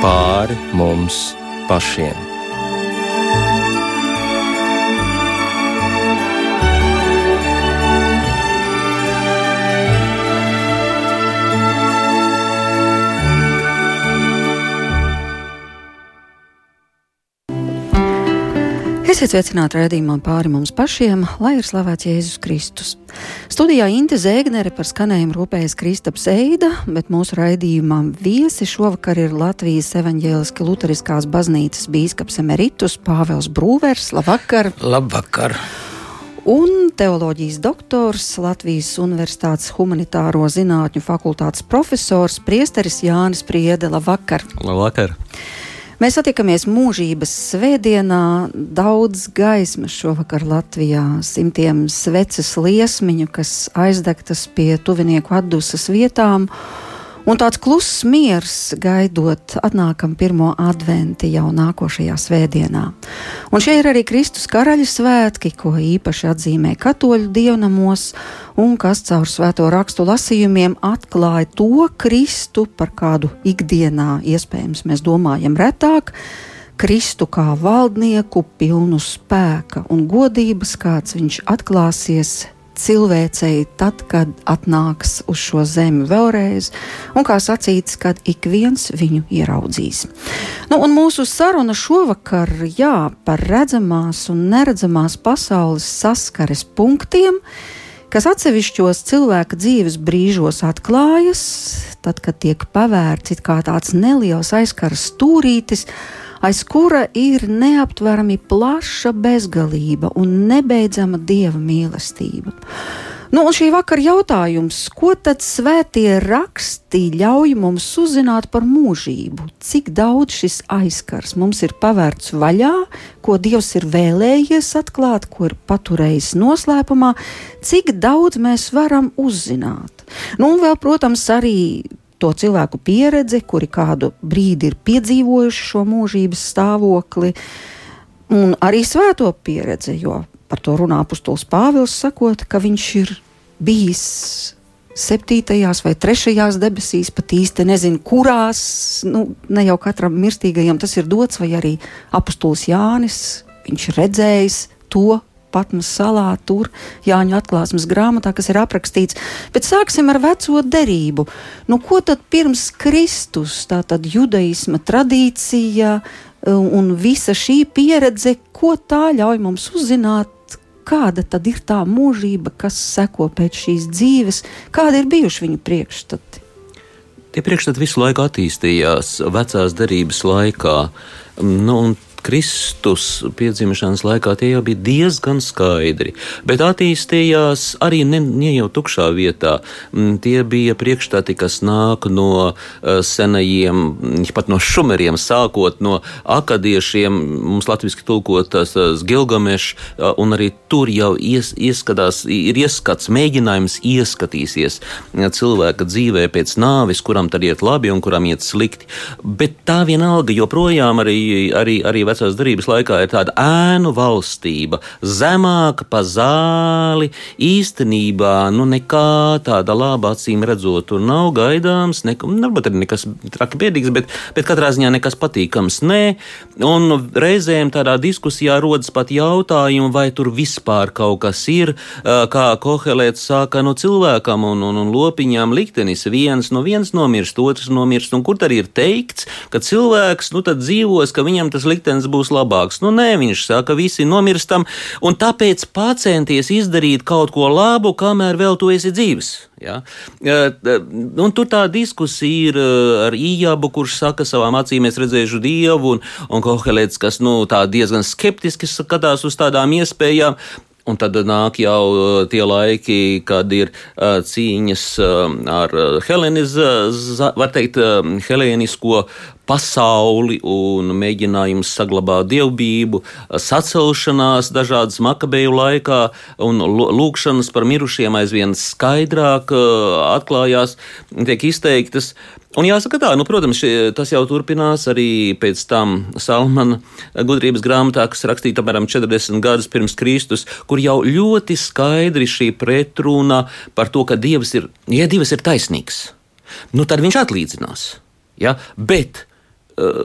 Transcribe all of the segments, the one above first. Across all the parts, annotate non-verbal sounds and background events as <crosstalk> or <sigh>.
pāri mums pašiem. Esiet sveicināti redzējumā pāri mums pašiem, lai ir slavēts Jēzus Kristus. Studijā Inte Zēgnere par skanējumu rūpējas Kristaps Eida, bet mūsu raidījumā viesi šovakar ir Latvijas evaņģēliski luteriskās baznīcas bīskaps emeritus Pāvels Brūvers. Labvakar! Labvakar! Un teoloģijas doktors, Latvijas Universitātes humanitāro zinātņu fakultātes profesors, priesteris Jānis Priede. Labvakar! Labvakar! Mēs satiekamies mūžības svētdienā, daudz gaismas šovakar Latvijā, simtiem sveces liesmiņu, kas aizdegtas pie tuvinieku atdusas vietām. Un tāds kluss miers gaidot atnākam pirmo adventi jau nākošajā svētdienā. Un šie ir arī Kristus karaļa svētki, ko īpaši atzīmē katoļu dievnamos, un kas caur svēto rakstu lasījumiem atklāja to Kristu, par kādu ikdienā iespējams mēs domājam retāk. Kristu kā valdnieku, pilnu spēka un godības, kāds viņš atklāsies cilvēcei tad, kad atnāks uz šo zemi vēlreiz, un kā sacīts, kad ik viens viņu ieraudzīs. Nu, un mūsu saruna šovakar jā, par redzamās un neredzamās pasaules saskares punktiem kas atsevišķos cilvēka dzīves brīžos atklājas, tad, kad tiek pavērts kā tāds neliels aizkars stūrītis, aiz kura ir neaptverami plaša bezgalība un nebeidzama dieva mīlestība. Nu, un šī vakara jautājums, ko tad svētie raksti ļauj mums uzzināt par mūžību? Cik daudz šis aizkars mums ir pavērts vaļā, ko Dievs ir vēlējies atklāt, ko ir paturējis noslēpumā, cik daudz mēs varam uzzināt? Nu, un vēl, protams, arī to cilvēku pieredzi, kuri kādu brīdi ir piedzīvojuši šo mūžības stāvokli, un arī svēto pieredzi, jo par to runā apustulis Pāvils, sakot, ka viņš ir bijis septītajās vai trešajās debesīs, pat īsti nezinu, kurās, nu, ne jau katram mirstīgajam tas ir dots, vai arī apustulis Jānis, viņš redzējis to, Patmas salā, tur Jāņa atklāsmes grāmatā, kas ir aprakstīts. Bet sāksim ar veco derību. Nu, ko tad pirms Kristus, tā tad judaisma tradīcija un visa šī pieredze, ko tā ļauj mums uzzināt? Kāda tad ir tā mūžība, kas seko pēc šīs dzīves, kādi ir bijuši viņu priekšstati? Tie priekšstati visu laiku attīstījās vecās derības laikā. Nu, Kristus piedzimšanas laikā tie jau bija diezgan skaidri, bet attīstījās arī ne, ne jau tukšā vietā. Mm, tie bija priekšstati, kas nāk no uh, senajiem, mm, pat no šumeriem, sākot no akadiešiem, mums latviski tulkotas uh, Gilgamešs, uh, un arī tur jau ies, ieskatās, ir ieskats, mēģinājums ieskatīsies cilvēka dzīvē pēc nāvis, kuram tad iet labi un kuram iet slikti. Bet tā vienalga joprojām arī, arī, arī vecās darbības laikā ir tāda ēnu valstība, zemāka pa zāli. Īstenībā nu, nekā tāda laba acīm redzot, tur nav gaidāms. Ne, varbūt arī nekas traki biedīgs, bet, bet katrā ziņā nekas patīkams. Nē, un reizēm tādā diskusijā rodas pat jautājumi, vai tur vispār kaut kas ir, kā Kohelēts sāka no cilvēkam un, un, un lopiņām liktenis. Viens no viens nomirst, otrs nomirst, un kur tad ir teikts, ka cilvēks nu, dzīvos, ka viņam tas liktenis liktenis būs labāks. Nu, nē, viņš saka, visi nomirstam, un tāpēc pacenties izdarīt kaut ko labu, kamēr vēl tu esi dzīves. Ja? Un tur tā diskusija ir ar Ijabu, kurš saka, savām acīm es redzēšu dievu, un, un Kohelēts, kas nu, diezgan skeptiski skatās uz tādām iespējām. Un tad nāk jau tie laiki, kad ir uh, cīņas uh, ar Helenis, uh, var teikt, helēnisko pasauli un mēģinājums saglabāt dievbijību, sacelšanās dažādas makabeju laikā un lūkšanas par mirušiem aizvien skaidrāk atklājās, tiek izteiktas. Un jāsaka tā, nu, protams, šie, tas jau turpinās arī pēc tam Salmana gudrības grāmatā, kas rakstīta apmēram 40 gadus pirms Kristus, kur jau ļoti skaidri šī pretruna par to, ka Dievs ir, ja Dievs ir taisnīgs, nu tad viņš atlīdzinās. Ja? Bet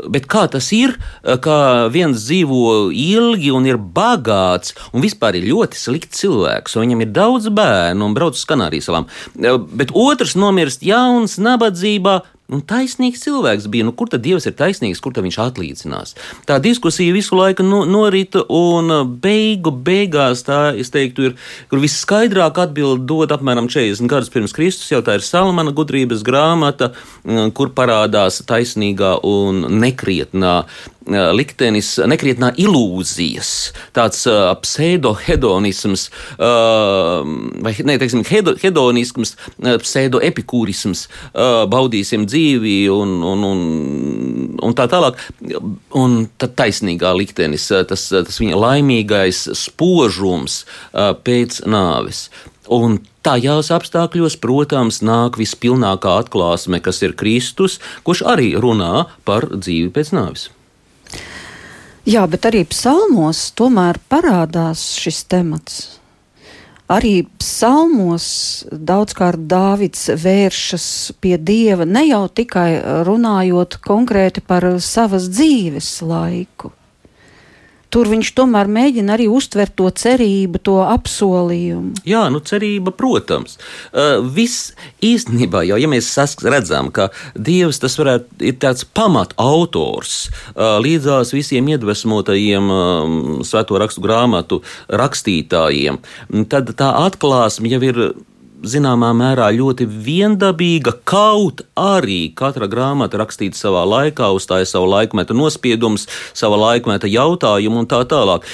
bet kā tas ir, ka viens dzīvo ilgi un ir bagāts, un vispār ir ļoti slikts cilvēks, un viņam ir daudz bērnu un brauc uz Kanārijas salām, bet otrs nomirst jauns, nabadzībā, Un taisnīgs cilvēks bija. Nu, kur tad Dievs ir taisnīgs, kur viņš atlīdzinās? Tā diskusija visu laiku no, norita, un uh, beigu beigās tā, es teiktu, ir, kur visskaidrāk atbild dod apmēram 40 gadus pirms Kristus. Jau tā ir Salmana gudrības grāmata, uh, kur parādās taisnīgā un nekrietnā liktenis, nekrietnā ilūzijas, tāds uh, pseidohedonisms, uh, vai ne, teiksim, hedo, hedonisms, pseidoepikūrisms, uh, baudīsim dzīvi un, un, un, un tā tālāk. Un tad taisnīgā liktenis, tas, tas viņa laimīgais spožums uh, pēc nāves. Un tajās apstākļos, protams, nāk vispilnākā atklāsme, kas ir Kristus, kurš arī runā par dzīvi pēc nāves. Jā, bet arī psalmos tomēr parādās šis temats. Arī psalmos daudzkārt Dāvids vēršas pie Dieva ne jau tikai runājot konkrēti par savas dzīves laiku, tur viņš tomēr mēģina arī uztvert to cerību, to apsolījumu. Jā, nu cerība, protams. Uh, viss īstenībā, jau ja mēs redzam, ka Dievs tas varētu ir tāds pamat autors uh, līdzās visiem iedvesmotajiem um, svēto rakstu grāmatu rakstītājiem, tad tā atklāsme jau ir zināmā mērā ļoti viendabīga, kaut arī katra grāmata rakstīta savā laikā, uzstāja savu laikmetu nospiedumus, sava laikmeta jautājumu un tā tālāk.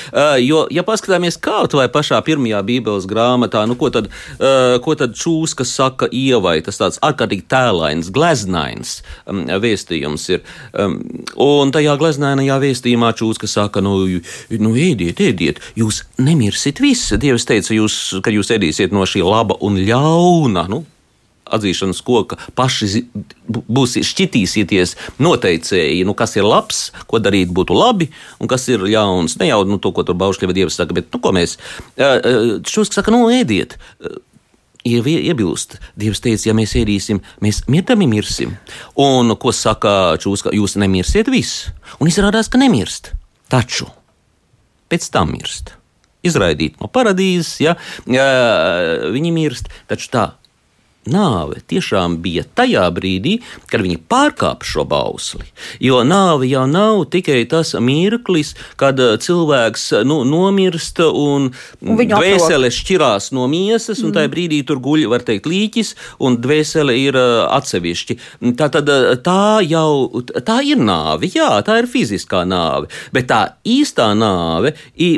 Jo, ja paskatāmies kaut vai pašā pirmajā Bībeles grāmatā, nu, ko tad, ko tad čūska saka ievai, tas tāds ārkārtīgi tēlains, gleznains um, vēstījums ir. Um, un tajā gleznainajā vēstījumā čūska saka, nu, nu ēdiet, ēdiet, jūs nemirsit visi. Dievs teica, jūs, ka jūs ēdīsiet no šī laba un ļauna ļauna. Nu, atzīšanas koka paši būs šķitīsieties noteicēji, nu, kas ir labs, ko darīt būtu labi, un kas ir ļauns. Ne jau nu, to, ko tur Baušļieva dievs saka, bet, nu, ko mēs, šos saka, nu, ēdiet. Iebilst. Dievs teica, ja mēs ēdīsim, mēs mirdami mirsim. Un ko saka Čūska, jūs nemirsiet viss. Un izrādās, ka nemirst. Taču pēc tam mirst izraidīti no paradīzes, ja, ja viņi mirst. Taču tā Nāve tiešām bija tajā brīdī, kad viņi pārkāpa šo bausli. Jo nāve jau nav tikai tas mirklis, kad uh, cilvēks uh, nu, nomirst un, un dvēsele šķirās no miesas, un mm. tajā brīdī tur guļ, var teikt, līķis, un dvēsele ir uh, atsevišķi. Tā, tad, tā jau tā ir nāve, jā, tā ir fiziskā nāve, bet tā īstā nāve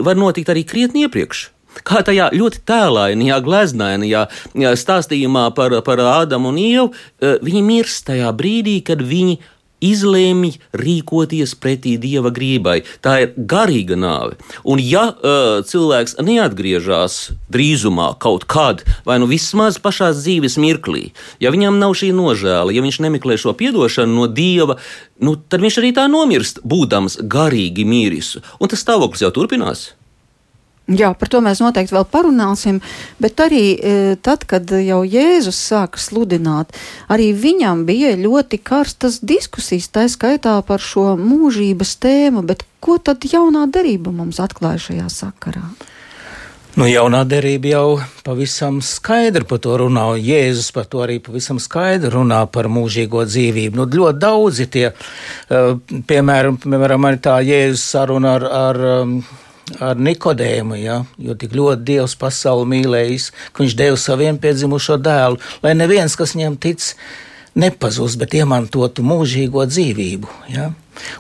var notikt arī krietni iepriekš. Kā tajā ļoti tēlainajā, gleznainajā stāstījumā par, par Ādamu un Ievu, e, viņi mirst tajā brīdī, kad viņi izlēma rīkoties pretī dieva grībai. Tā ir garīga nāve. Un, ja uh, cilvēks neatgriežas drīzumā kaut kad, vai nu vismaz pašā dzīves mirklī, ja viņam nav šī nožēla, ja viņš nemeklē šo atdošanu no dieva, nu, tad viņš arī tā nomirst, būdams garīgi mīris. Un tas stāvoklis jau turpinās. Jā, par to mēs noteikti vēl parunāsim, bet arī e, tad, kad jau Jēzus sāka sludināt, arī viņam bija ļoti karstas diskusijas, tā skaitā par šo mūžības tēmu, bet ko tad jaunā derība mums atklāja šajā sakarā? Nu, jaunā derība jau pavisam skaidri par to runā. Jēzus par to arī pavisam skaidri runā par mūžīgo dzīvību. Nu, ļoti daudzi tie, uh, piemēram, piemēram, arī tā Jēzus saruna ar, ar um, ar Nikodēmu, ja, jo tik ļoti Dievs pasauli mīlējis, ka viņš deva savu vienpiedzimušo dēlu, lai neviens, kas viņam tic, nepazūst, bet iemantotu mūžīgo dzīvību. Ja.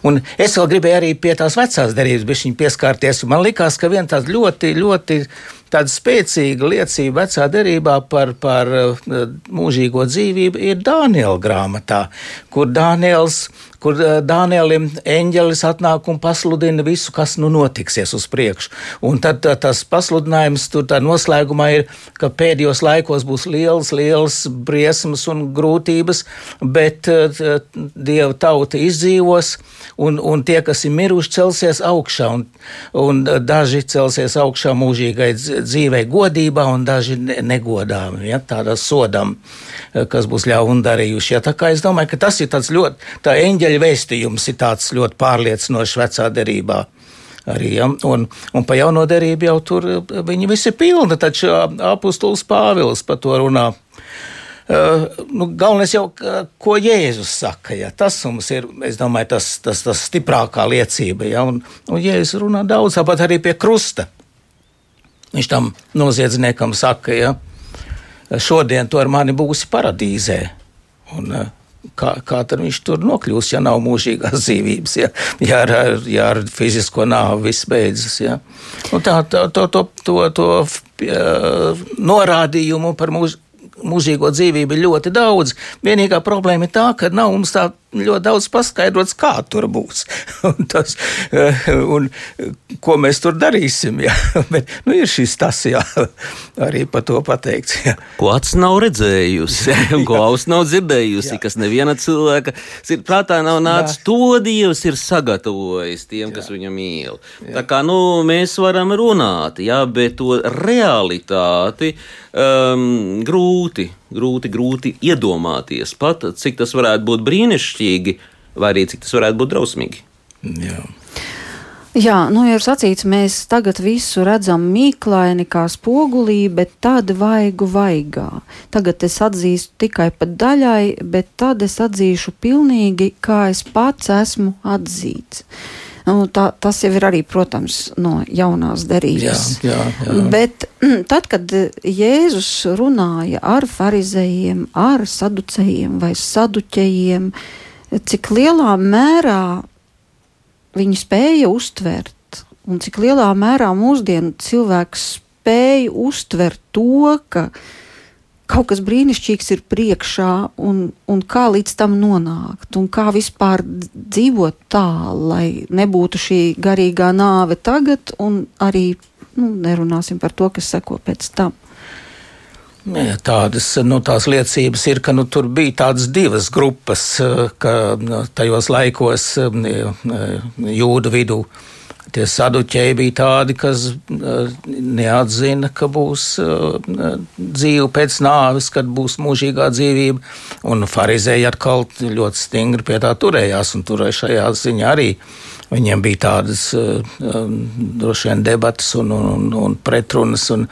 Un es vēl gribēju arī pie tās vecās derības pieskarties. Man liekas, ka viena tāda ļoti, ļoti tāda spēcīga liecība vecā derībā par, par uh, mūžīgo dzīvību ir Dāniela grāmatā, kur Dāniels kur eh, Dānielim eņģelis atnāk un pasludina visu, kas nu notiksies uz priekšu. Un tad tas pasludinājums tur tā noslēgumā ir, ka pēdējos laikos būs liels, liels briesmas un grūtības, bet uh, Dieva tauta izdzīvos, un, un tie, kas ir miruši, celsies augšā, un, un daži celsies augšā mūžīgai dzīvei godībā, un daži negodām, ja, tādā sodam, kas būs ļaundarījuši. Ja, tā kā es domāju, ka tas ir tāds ļoti, tā eņģeļa eņģeļa vēstījums ir tāds ļoti pārliecinošs vecā derībā. Arī, ja? un, un pa jauno derību jau tur viņi visi ir pilni, taču apustulis Pāvils par to runā. Uh, nu, galvenais jau, ko Jēzus saka, ja, tas mums ir, domāju, tas, tas, tas stiprākā liecība. Ja, un, un Jēzus runā daudz, tāpat arī pie krusta. Viņš tam noziedzniekam saka, ja, šodien tu ar mani būsi paradīzē. Un, uh, kā, kā tad viņš tur nokļūs, ja nav mūžīgās <laughs> dzīvības, ja, ja, ar, ja ar fizisko nāvi viss beidzas. Ja. Un tā, tā, to, to, to, to norādījumu par mūžu mūžīgo dzīvību ir ļoti daudz. Vienīgā problēma ir tā, ka nav mums tā ļoti daudz paskaidrots, kā tur būs <laughs> un, tas, eh, un ko mēs tur darīsim. Jā. <laughs> Bet nu, ir šis tas, jā, <laughs> arī par to pateikts. Jā. Ko acis nav redzējusi, ko auss nav dzirdējusi, jā. kas neviena cilvēka prātā nav nācis. Jā. To Dievs ir sagatavojis tiem, jā. kas viņu mīl. Jā. Tā kā nu, mēs varam runāt, jā, bet to realitāti um, grūti grūti, grūti iedomāties pat, cik tas varētu būt brīnišķīgi, vai arī cik tas varētu būt drausmīgi. Jā. Jā, nu ir sacīts, mēs tagad visu redzam mīklaini kā spogulī, bet tad vaigu vaigā. Tagad es atzīstu tikai pa daļai, bet tad es atzīšu pilnīgi, kā es pats esmu atzīts. Nu, tā, tas jau ir arī, protams, no jaunās derības. Jā, jā, jā. Bet mm, tad, kad Jēzus runāja ar farizējiem, ar saducējiem vai saduķējiem, cik lielā mērā viņi spēja uztvert, un cik lielā mērā mūsdienu cilvēks spēja uztvert to, ka viņa kaut kas brīnišķīgs ir priekšā, un, un kā līdz tam nonākt, un kā vispār dzīvot tā, lai nebūtu šī garīgā nāve tagad, un arī nu, nerunāsim par to, kas seko pēc tam. Jā, tādas nu, liecības ir, ka nu, tur bija tādas divas grupas, ka nu, tajos laikos jūdu vidū Tie saduķēji bija tādi, kas uh, neatzina, ka būs uh, dzīve pēc nāves, kad būs mūžīgā dzīvība. Un farizēji atkal ļoti stingri pie tā turējās, un turēja šajā ziņā arī. Viņiem bija tādas uh, droši vien debatas un, un, un pretrunas. Un,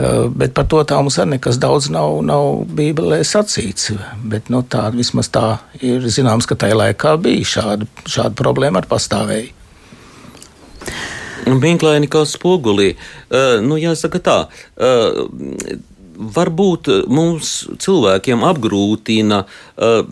Bet par to tā mums arī nekas daudz nav, nav Bībelē sacīts. Bet nu, tā vismaz tā ir zināms, ka tajā laikā bija šāda, šāda problēma ar pastāvēju. Vinklaini kā spogulī. Uh, nu, jāsaka tā. Uh, varbūt mums cilvēkiem apgrūtina uh,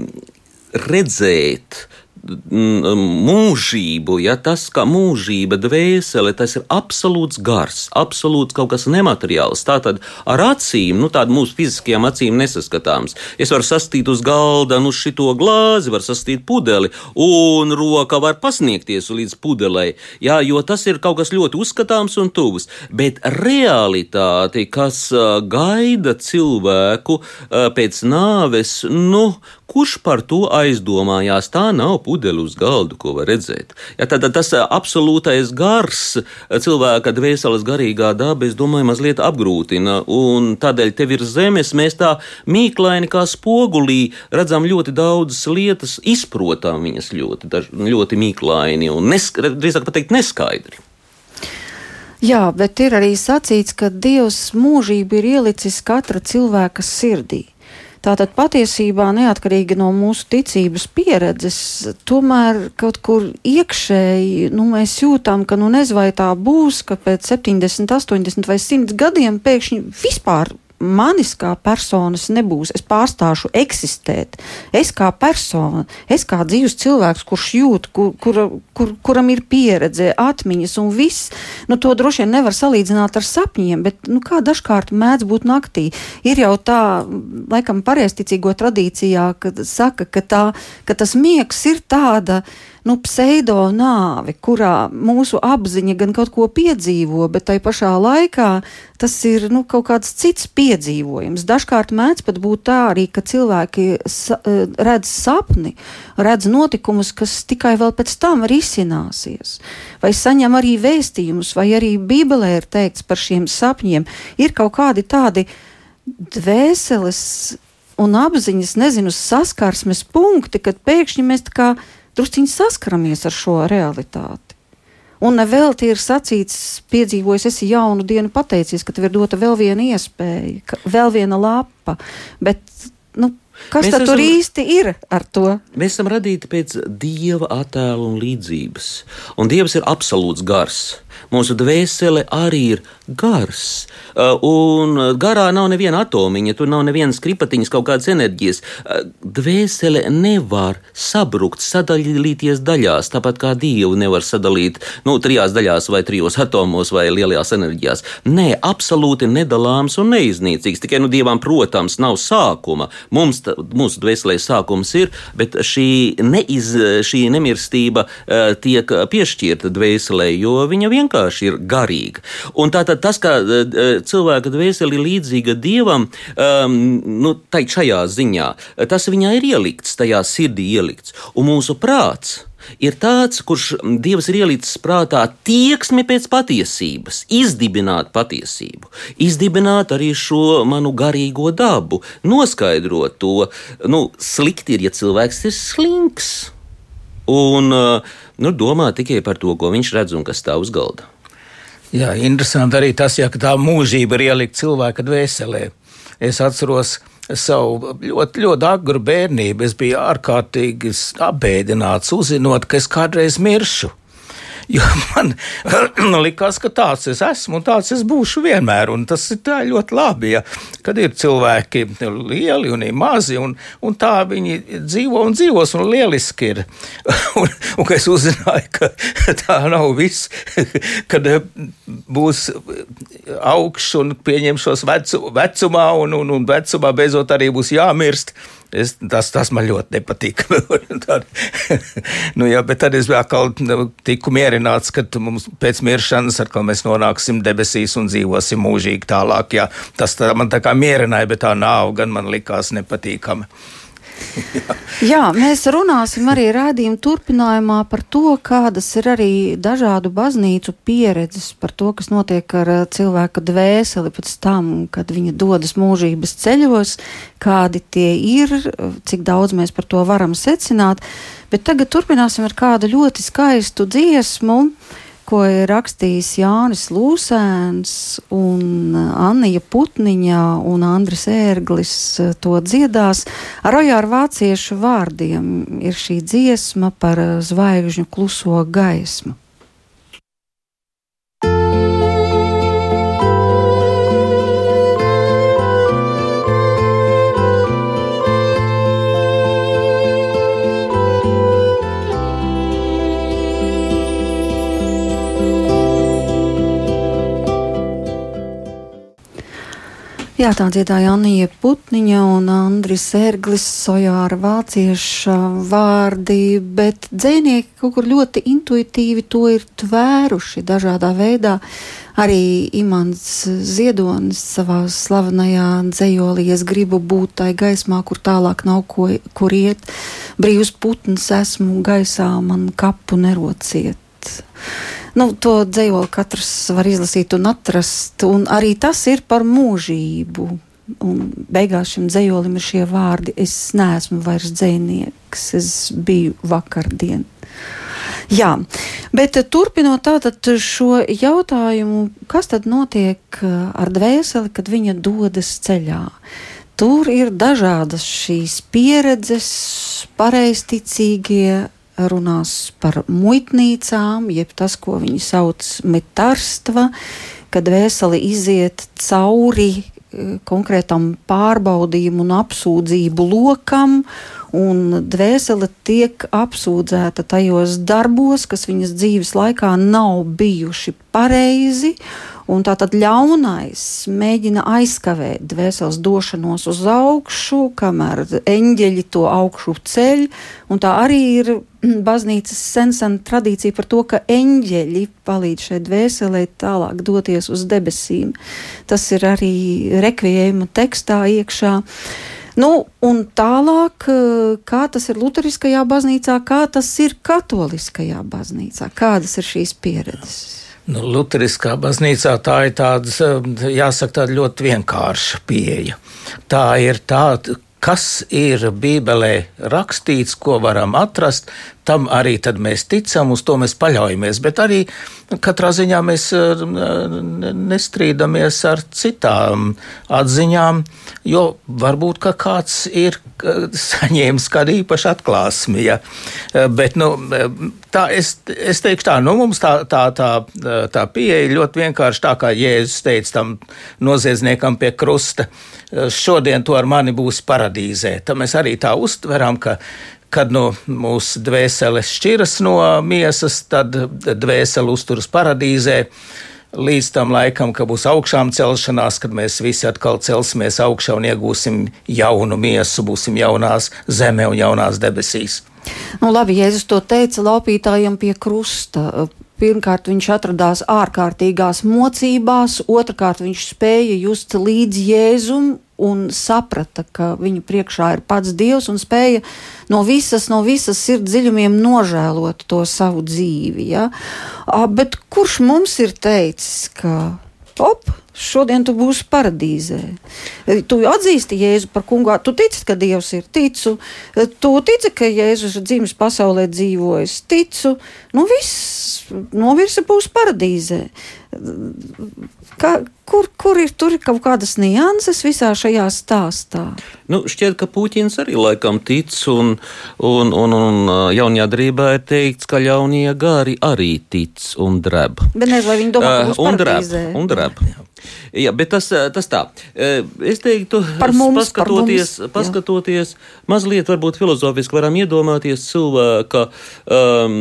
redzēt mūžību, ja tas kā mūžība, dvēsele, tas ir absolūts gars, absolūts kaut kas nemateriāls. Tā tad ar acīm, nu tādu mūsu fiziskajām acīm nesaskatāms. Es varu sastīt uz galda, nu šito glāzi, var sastīt pudeli, un roka var pasniegties līdz pudelei, jā, jo tas ir kaut kas ļoti uzskatāms un tuvs. Bet realitāte, kas gaida cilvēku pēc nāves, nu, kurš par to aizdomājās, tā nav pudeli uz galda, ko var redzēt. Ja, tad, tas absolūtais gars, cilvēka dvēseles garīgā daba, es domāju, mazliet apgrūtina. Un tādēļ te virs zemes mēs tā mīklaini kā spogulī redzam ļoti daudzas lietas, izprotam viņas ļoti, ļoti mīklaini un nesk drīzāk pateikt neskaidri. Jā, bet ir arī sacīts, ka Dievs mūžību ir ielicis katra cilvēka sirdī. Tātad patiesībā neatkarīgi no mūsu ticības pieredzes, tomēr kaut kur iekšēji nu, mēs jūtam, ka nu nezinu, vai tā būs, ka pēc 70, 80 vai 100 gadiem pēkšņi vispār manis kā personas nebūs. Es pārstāšu eksistēt. Es kā persona, es kā dzīves cilvēks, kurš jūt, kur, kur, kur, kuram ir pieredze, atmiņas un viss. Nu, to droši vien nevar salīdzināt ar sapņiem, bet nu, kā dažkārt mēdz būt naktī. Ir jau tā, laikam, pareizticīgo tradīcijā, kad saka, ka, tā, ka tas miegs ir tāda nu, pseido nāvi, kurā mūsu apziņa gan kaut ko piedzīvo, bet tai pašā laikā tas ir nu, kaut kāds cits piedzīvojums. Dažkārt mēdz pat būt tā arī, ka cilvēki sa e, redz sapni, redz notikumus, kas tikai vēl pēc tam risināsies, vai saņem arī vēstījumus, vai arī Bībelē ir teikts par šiem sapņiem. Ir kaut kādi tādi dvēseles un apziņas, nezinu, saskarsmes punkti, kad pēkšņi mēs tā kā drusciņi saskaramies ar šo realitāti. Un nevēl tie ir sacīts, piedzīvojis, esi jaunu dienu pateicies, ka tev ir dota vēl viena iespēja, vēl viena lapa. Bet, nu, kas Mēs tad esam- tur īsti ir ar to? Mēs esam radīti pēc dieva attēla un līdzības. Un dievs ir absolūts gars. Mūsu dvēsele arī ir gars. Uh, Un garā nav neviena atomiņa, tur nav nevienas kripatiņas, kaut kādas enerģijas. Uh, Dvēsele nevar sabrukt, sadalīties daļās, tāpat kā dievu nevar sadalīt nu, trijās daļās, vai trijos atomos, vai lielajās enerģijās. Nē, absolūti nedalāms un neiznīcīgs. Tikai nu, dievam, protams, nav sākuma. Mums, ta, mūsu dvēselē sākums ir, bet šī, neiz, šī nemirstība uh, tiek piešķirta dvēselē, jo viņa vienkārši ir garīga. Un tātad tas, ka uh, cilvēka dvēsele ir līdzīga dievam, um, nu, tai šajā ziņā, tas viņā ir ielikts, tajā sirdī ielikts. Un mūsu prāts ir tāds, kurš Dievs ir ielicis prātā tieksmi pēc patiesības, izdibināt patiesību, izdibināt arī šo manu garīgo dabu, noskaidrot to. Nu, slikti ir, ja cilvēks ir slinks un uh, nu, domā tikai par to, ko viņš redz un kas stāv uz galda. Jā, interesanti arī tas, ja tā mūžība ir ielikt cilvēka dvēselē. Es atceros savu ļoti, ļoti agru bērnību. Es biju ārkārtīgi apbēdināts, uzzinot, ka es kādreiz miršu. Jo man <clears throat> likās, ka tāds es esmu un tāds es būšu vienmēr. Un tas ir ļoti labi, ja, kad ir cilvēki lieli un mazi, un, un tā viņi dzīvo un dzīvos, un lieliski ir. <laughs> Un, un es uzzināju, ka <laughs> tā nav viss, <laughs> kad būs augsts un pieņemšos vecu, vecumā, un, un, un vecumā beidzot arī būs jāmirst. Es, tas, tas man ļoti nepatīk. <laughs> nu, jā, bet tad es atkal tiku mierināts, ka mums pēc miršanas atkal mēs nonāksim debesīs un dzīvosim mūžīgi tālāk. Jā. Tas tā, man tā kā mierināja, bet tā nav, gan man likās nepatīkami. <laughs> Jā, mēs runāsim arī rādījuma turpinājumā par to, kādas ir arī dažādu baznīcu pieredzes par to, kas notiek ar uh, cilvēka dvēseli pēc tam, kad viņa dodas mūžības ceļos, kādi tie ir, cik daudz mēs par to varam secināt. Bet tagad turpināsim ar kādu ļoti skaistu dziesmu ko ir rakstījis Jānis Lūsēns, Anija Putniņa un Andris Ērglis to dziedās. Ar ojāru vāciešu vārdiem ir šī dziesma par zvaigžņu kluso gaismu. Jā, tā dziedāja Anija Putniņa un Andris Erglis, Sojāra vācieša vārdi, bet dzēnieki kaut kur ļoti intuitīvi to ir tvēruši dažādā veidā. Arī Imants Ziedonis savā slavenajā dzējolī es gribu būt tai gaismā, kur tālāk nav ko, kur iet. Brīvs putns esmu gaisā, man kapu nerociet. Nu, to dzējoli katrs var izlasīt un atrast, un arī tas ir par mūžību. Un beigās šim dzējolim ir šie vārdi: Es neesmu vairs dzēnieks, es biju vakardien. Jā, bet turpinot tātad šo jautājumu, kas tad notiek ar dvēseli, kad viņa dodas ceļā? Tur ir dažādas šīs pieredzes, pareizticīgie runās par muitnīcām, jeb tas, ko viņi sauc metārstva, kad vēseli iziet cauri konkrētam pārbaudījumu un apsūdzību lokam, un dvēsele tiek apsūdzēta tajos darbos, kas viņas dzīves laikā nav bijuši pareizi. Un tā tad ļaunais mēģina aizkavēt dvēseles došanos uz augšu, kamēr eņģeļi to augšu ceļ. Un tā arī ir <clears throat> baznīcas sensana tradīcija par to, ka eņģeļi palīdz šai dvēselē tālāk doties uz debesīm. Tas ir arī rekviējuma tekstā iekšā. Nu, un tālāk, kā tas ir Lutheriskajā baznīcā, kā tas ir Katoliskajā baznīcā, kādas ir šīs pieredzes? Nu, Lutheriskā baznīcā tā ir tāda, jāsaka, tāda ļoti vienkārša pieeja. Tā ir tāda, kas ir Bībelē rakstīts, ko varam atrast, tam arī mēs ticam, uz to mēs paļaujamies. Bet arī katrā ziņā mēs eh, nestrīdamies ar citām atziņām, jo varbūt kāds ir saņēmis kādu īpašu atklāsmi. Ja? Eh, bet nu, tā, es, es teikšu tā, nu, mums tā, tā, tā, tā pieeja ļoti vienkārši tā, kā Jēzus teica tam noziedzniekam pie krusta. Šodien to ar mani būs paradīzē. Tad mēs arī tā uztveram, ka kad no mūsu dvēseles šķiras no miesas, tad dvēsele uzturas paradīzē. Līdz tam laikam, kad būs augšām celšanās, kad mēs visi atkal celsimies augšā un iegūsim jaunu miesu, būsim jaunās zemē un jaunās debesīs. Nu, labi, Jēzus to teica laupītājiem pie krusta. Pirmkārt, viņš atradās ārkārtīgās mocībās, otrkārt, viņš spēja just līdzi Jēzum un saprata, ka viņu priekšā ir pats Dievs un spēja no visas, no visas sirds dziļumiem nožēlot to savu dzīvi. Ja? Bet kurš mums ir teicis, ka op, šodien tu būsi paradīzē. Tu atzīsti Jēzu par kungu, tu tici, ka Dievs ir ticu, tu tici, ka Jēzus ir dzimis pasaulē dzīvojis, ticu, nu viss novirsa būs paradīzē. Kā, kur, kur ir tur kaut kādas nianses visā šajā stāstā? Nu, šķiet, ka Puķins arī laikam tic, un, un, un, un jaunajā drībā ir teikts, ka ļaunie gari arī tic un dreb. Bet nezinu, vai viņi domā, ka uh, un dreb, un dreb. Jā, bet tas, tas tā. Es teiktu, par mums, paskatoties, par mums, paskatoties mazliet varbūt filozofiski varam iedomāties cilvēka um,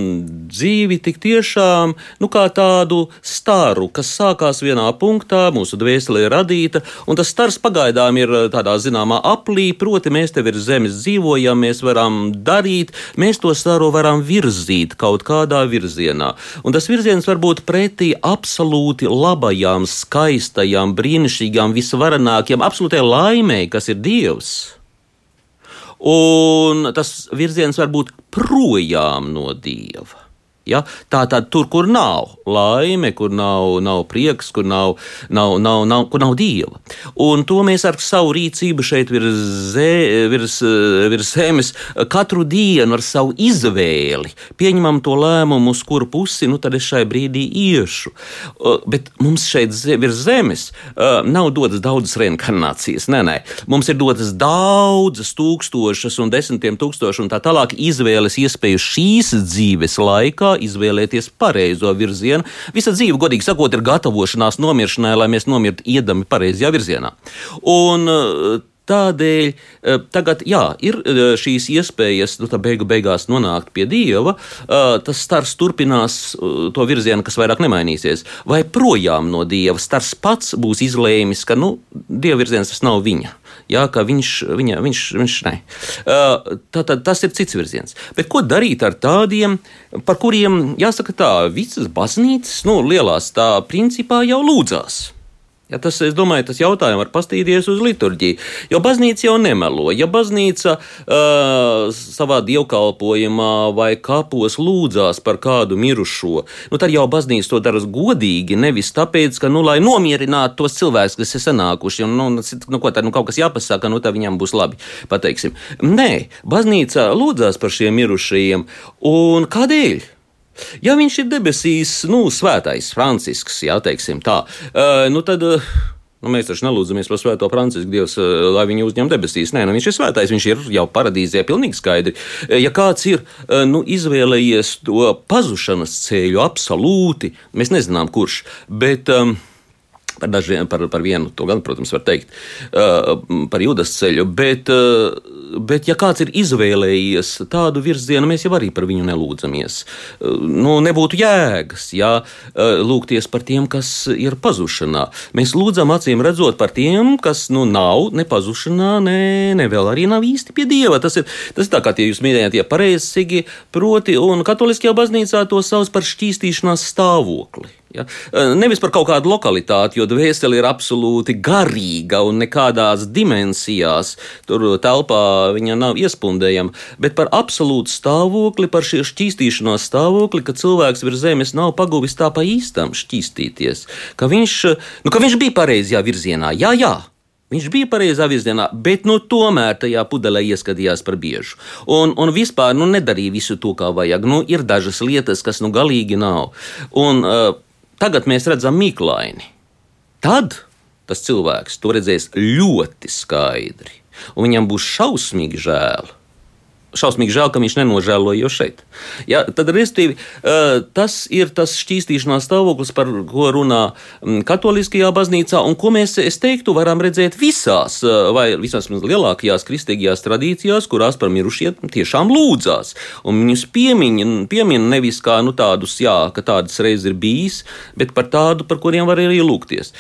dzīvi tik tiešām, nu kā tādu staru, kas sākās vienā punktā, mūsu dvēsele ir radīta, un tas stars pagaidām ir tādā zināmā aplī, proti mēs te virs zemes dzīvojam, mēs varam darīt, mēs to staru varam virzīt kaut kādā virzienā. Un tas virziens var būt pretī absolūti labajām, skaistajām, brīnišķīgām, visvarenākajām, absolūtai laimēji, kas ir Dievs. Un tas virziens var būt projām no Dieva. Ja? Tā tad tur, kur nav laime, kur nav, nav prieks, kur nav, nav, nav, nav, kur nav dieva. Un to mēs ar savu rīcību šeit virs, zē, virs, virs zemes katru dienu ar savu izvēli pieņemam to lēmumu, uz kuru pusi nu, es šai brīdī iešu. Bet mums šeit virs zemes nav dotas daudzas reinkarnācijas. Nē, nē, mums ir dotas daudzas tūkstošas un desmitiem tūkstošu un tā tālāk izvēles iespēju šīs dzīves laikā izvēlēties pareizo virzienu. Visa dzīve, godīgi sakot, ir gatavošanās nomiršanai, lai mēs nomirtu iedami pareizajā virzienā. Un, eh, Tādēļ eh, tagad jā, ir eh, šīs iespējas, nu, beigu beigās nonākt pie dieva. Tas stars turpinās to virzienu, kas vairāk nemainīsies. Vai projām no dieva stars pats būs izlēmis, ka nu, dieva virziens tas nav viņa jā, ka viņš, viņa, viņš, viņš ne. Tātad tas ir cits virziens. Bet ko darīt ar tādiem, par kuriem, jāsaka tā, visas baznīcas, nu, lielās tā principā jau lūdzās? Ja tas, es domāju, tas jautājums var pastīties uz liturģiju. Jo baznīca jau nemelo. Ja baznīca uh, savā dievkalpojumā vai kapos lūdzās par kādu mirušo, nu, tad jau baznīca to dara godīgi. Nevis tāpēc, ka, nu, lai nomierinātu tos cilvēkus, kas ir sanākuši, un, nu, nu, ko, tā, nu, kaut kas jāpasaka, nu, tā viņam būs labi. Pateiksim. Nē, baznīca lūdzās par šiem mirušajiem. Un kādēļ? Ja viņš ir debesīs, nu, svētais Francisks, jā, teiksim tā, uh, nu tad. Uh, Nu, mēs taču nelūdzamies par Svēto Francisku, Dievs, lai viņu uzņem debesīs. Nē, nu, viņš ir svētais, viņš ir jau paradīzē, pilnīgi skaidri. Ja kāds ir nu, izvēlējies to pazušanas ceļu, absolūti, mēs nezinām, kurš. Bet, um, Par, dažiem, par, par vienu to gan, protams, var teikt, uh, par jūdas ceļu, bet, uh, bet, ja kāds ir izvēlējies tādu virzienu, mēs jau arī par viņu nelūdzamies. Uh, nu, nebūtu jēgas, ja lūgties par tiem, kas ir pazušanā. Mēs lūdzam acīm redzot par tiem, kas nu, nav ne pazušanā, ne, ne vēl arī nav īsti pie dieva. Tas ir, tas ir tā kā tie jūs minējāt, tie pareizsīgi, proti, un katoliskajā baznīcā to sauc par šķīstīšanās stāvokli. Ja? Nevis par kaut kādu lokalitāti, jo dvēsele ir absolūti garīga un nekādās dimensijās tur telpā viņa nav iespundējama, bet par absolūtu stāvokli, par šī šķīstīšanās stāvokli, ka cilvēks virs zemes nav paguvis tā pa īstam šķīstīties, ka viņš, nu, ka viņš bija pareizajā virzienā. Jā, jā, Viņš bija pareizā virzienā, bet nu, tomēr tajā pudelē ieskatījās par biežu. Un, un vispār nu, nedarīja visu to, kā vajag. Nu, ir dažas lietas, kas nu galīgi nav. Un, uh, tagad mēs redzam mīklaini. Tad tas cilvēks to redzēs ļoti skaidri, un viņam būs šausmīgi žēl šausmīgi žēl, ka viņš nenožēloja jau šeit. Ja, tad, restīvi, tas ir tas šķīstīšanās stāvoklis, par ko runā katoliskajā baznīcā, un ko mēs, es teiktu, varam redzēt visās, vai visās lielākajās kristīgajās tradīcijās, kurās par mirušie tiešām lūdzās. Un viņus piemin, piemin nevis kā nu, tādus, jā, ka tādas reizes ir bijis, bet par tādu, par kuriem var arī lūgties.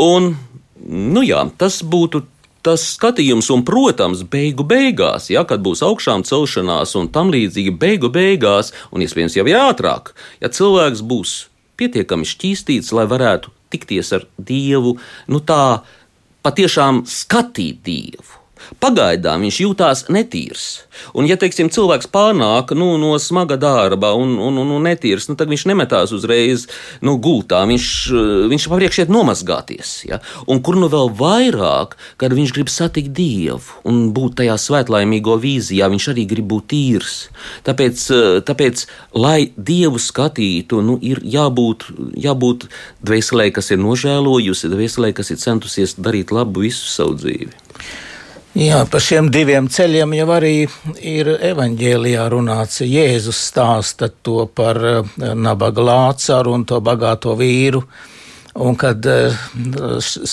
Un, nu jā, tas būtu tas skatījums, un, protams, beigu beigās, ja, kad būs augšām celšanās un tam līdzīgi, beigu beigās, un iespējams jau ātrāk, ja cilvēks būs pietiekami šķīstīts, lai varētu tikties ar Dievu, nu tā patiešām skatīt Dievu. Pagaidām viņš jutās netīrs. Un, ja teiksim, cilvēks pārnāk nu, no smaga darba un, un, un, un netīrs, nu, tad viņš nemetās uzreiz nu, gultā. Viņš, viņš papriekš iet nomazgāties. Ja? Un kur nu vēl vairāk, kad viņš grib satikt Dievu un būt tajā svētlaimīgo vīzijā, viņš arī grib būt tīrs. Tāpēc, tāpēc lai Dievu skatītu, nu, ir jābūt, jābūt dvēselē, kas ir nožēlojusi, dvēselē, kas ir centusies darīt labu visu savu dzīvi. Jā, par šiem diviem ceļiem jau arī ir evanģēlijā runāts. Jēzus stāsta to par eh, nabaga lācaru un to bagāto vīru. Un kad eh,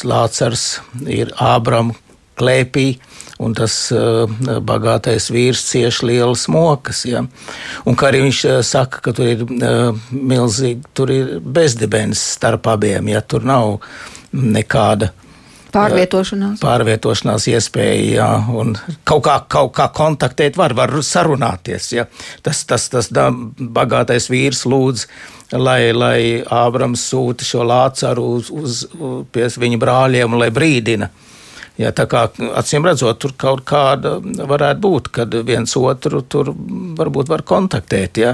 lācars ir Ābram klēpī, un tas uh, bagātais vīrs cieš lielas mokas. Ja? Un kā arī viņš saka, ka tur ir milzīgi, tur ir bezdibens starp abiem, ja tur nav nekāda Pārvietošanās. Pārvietošanās iespēja, jā, un kaut kā, kaut kā kontaktēt var, var sarunāties. Ja. Tas, tas, tas da, bagātais vīrs lūdz, lai, lai Ābrams sūta šo lācaru uz, uz, uz pie viņa brāļiem, lai brīdina. Ja, tā kā acīm redzot, tur kaut kāda varētu būt, kad viens otru tur varbūt var kontaktēt. Ja.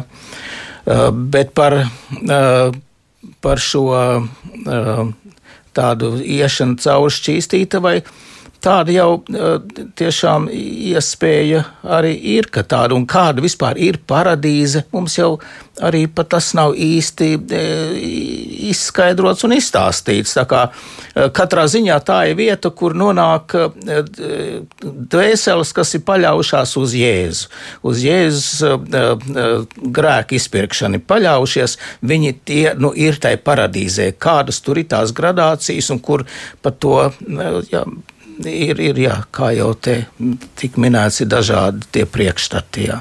Uh, bet par, uh, par šo uh, tādu iešanu cauri šķīstīta vai tāda jau tiešām iespēja arī ir, ka tāda un kāda vispār ir paradīze, mums jau arī pat tas nav īsti izskaidrots un izstāstīts. Tā kā katrā ziņā tā ir vieta, kur nonāk dvēseles, kas ir paļaujušās uz Jēzu, uz Jēzus grēku izpirkšanu, paļaujušies, viņi tie, nu, ir tai paradīzē, kādas tur ir tās gradācijas un kur par to, jā, ir, ir jā, kā jau te tik minēts, ir dažādi tie priekšstati. Jā,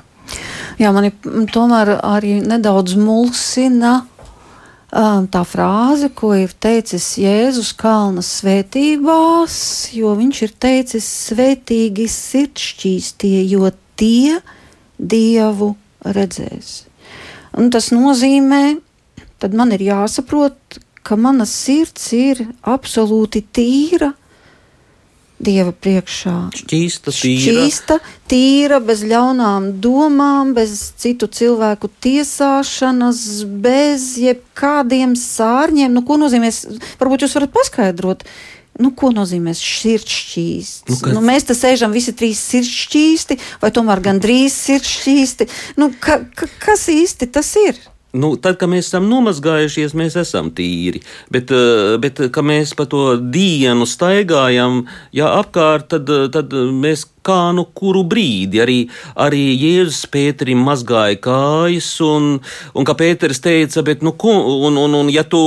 jā mani tomēr arī nedaudz mulsina. Tā frāze, ko ir teicis Jēzus Kalna svētībās, jo viņš ir teicis, svētīgi sirdšķīstie, jo tie Dievu redzēs. Un tas nozīmē, tad man ir jāsaprot, ka mana sirds ir absolūti tīra Dieva priekšā. Šķīsta, tīra. Šķīsta, tīra, bez ļaunām domām, bez citu cilvēku tiesāšanas, bez jebkādiem sārņiem. Nu, ko nozīmē, varbūt jūs varat paskaidrot, Nu, ko nozīmē sirdsšķīsts? Nu, kad... nu, mēs te sēžam visi trīs sirdsšķīsti, vai tomēr gandrīz sirdsšķīsti. Nu, ka, ka, kas īsti tas ir? Nu, tad, kad mēs esam nomazgājušies, mēs esam tīri. Bet, eh, bet kad mēs pa to dienu staigājam jā, apkārt, tad, tad mēs kā nu kuru brīdi. Arī, arī Jēzus Pēterim mazgāja kājas, un, un kā Pēters teica, bet, nu, ko, un, un, un ja tu,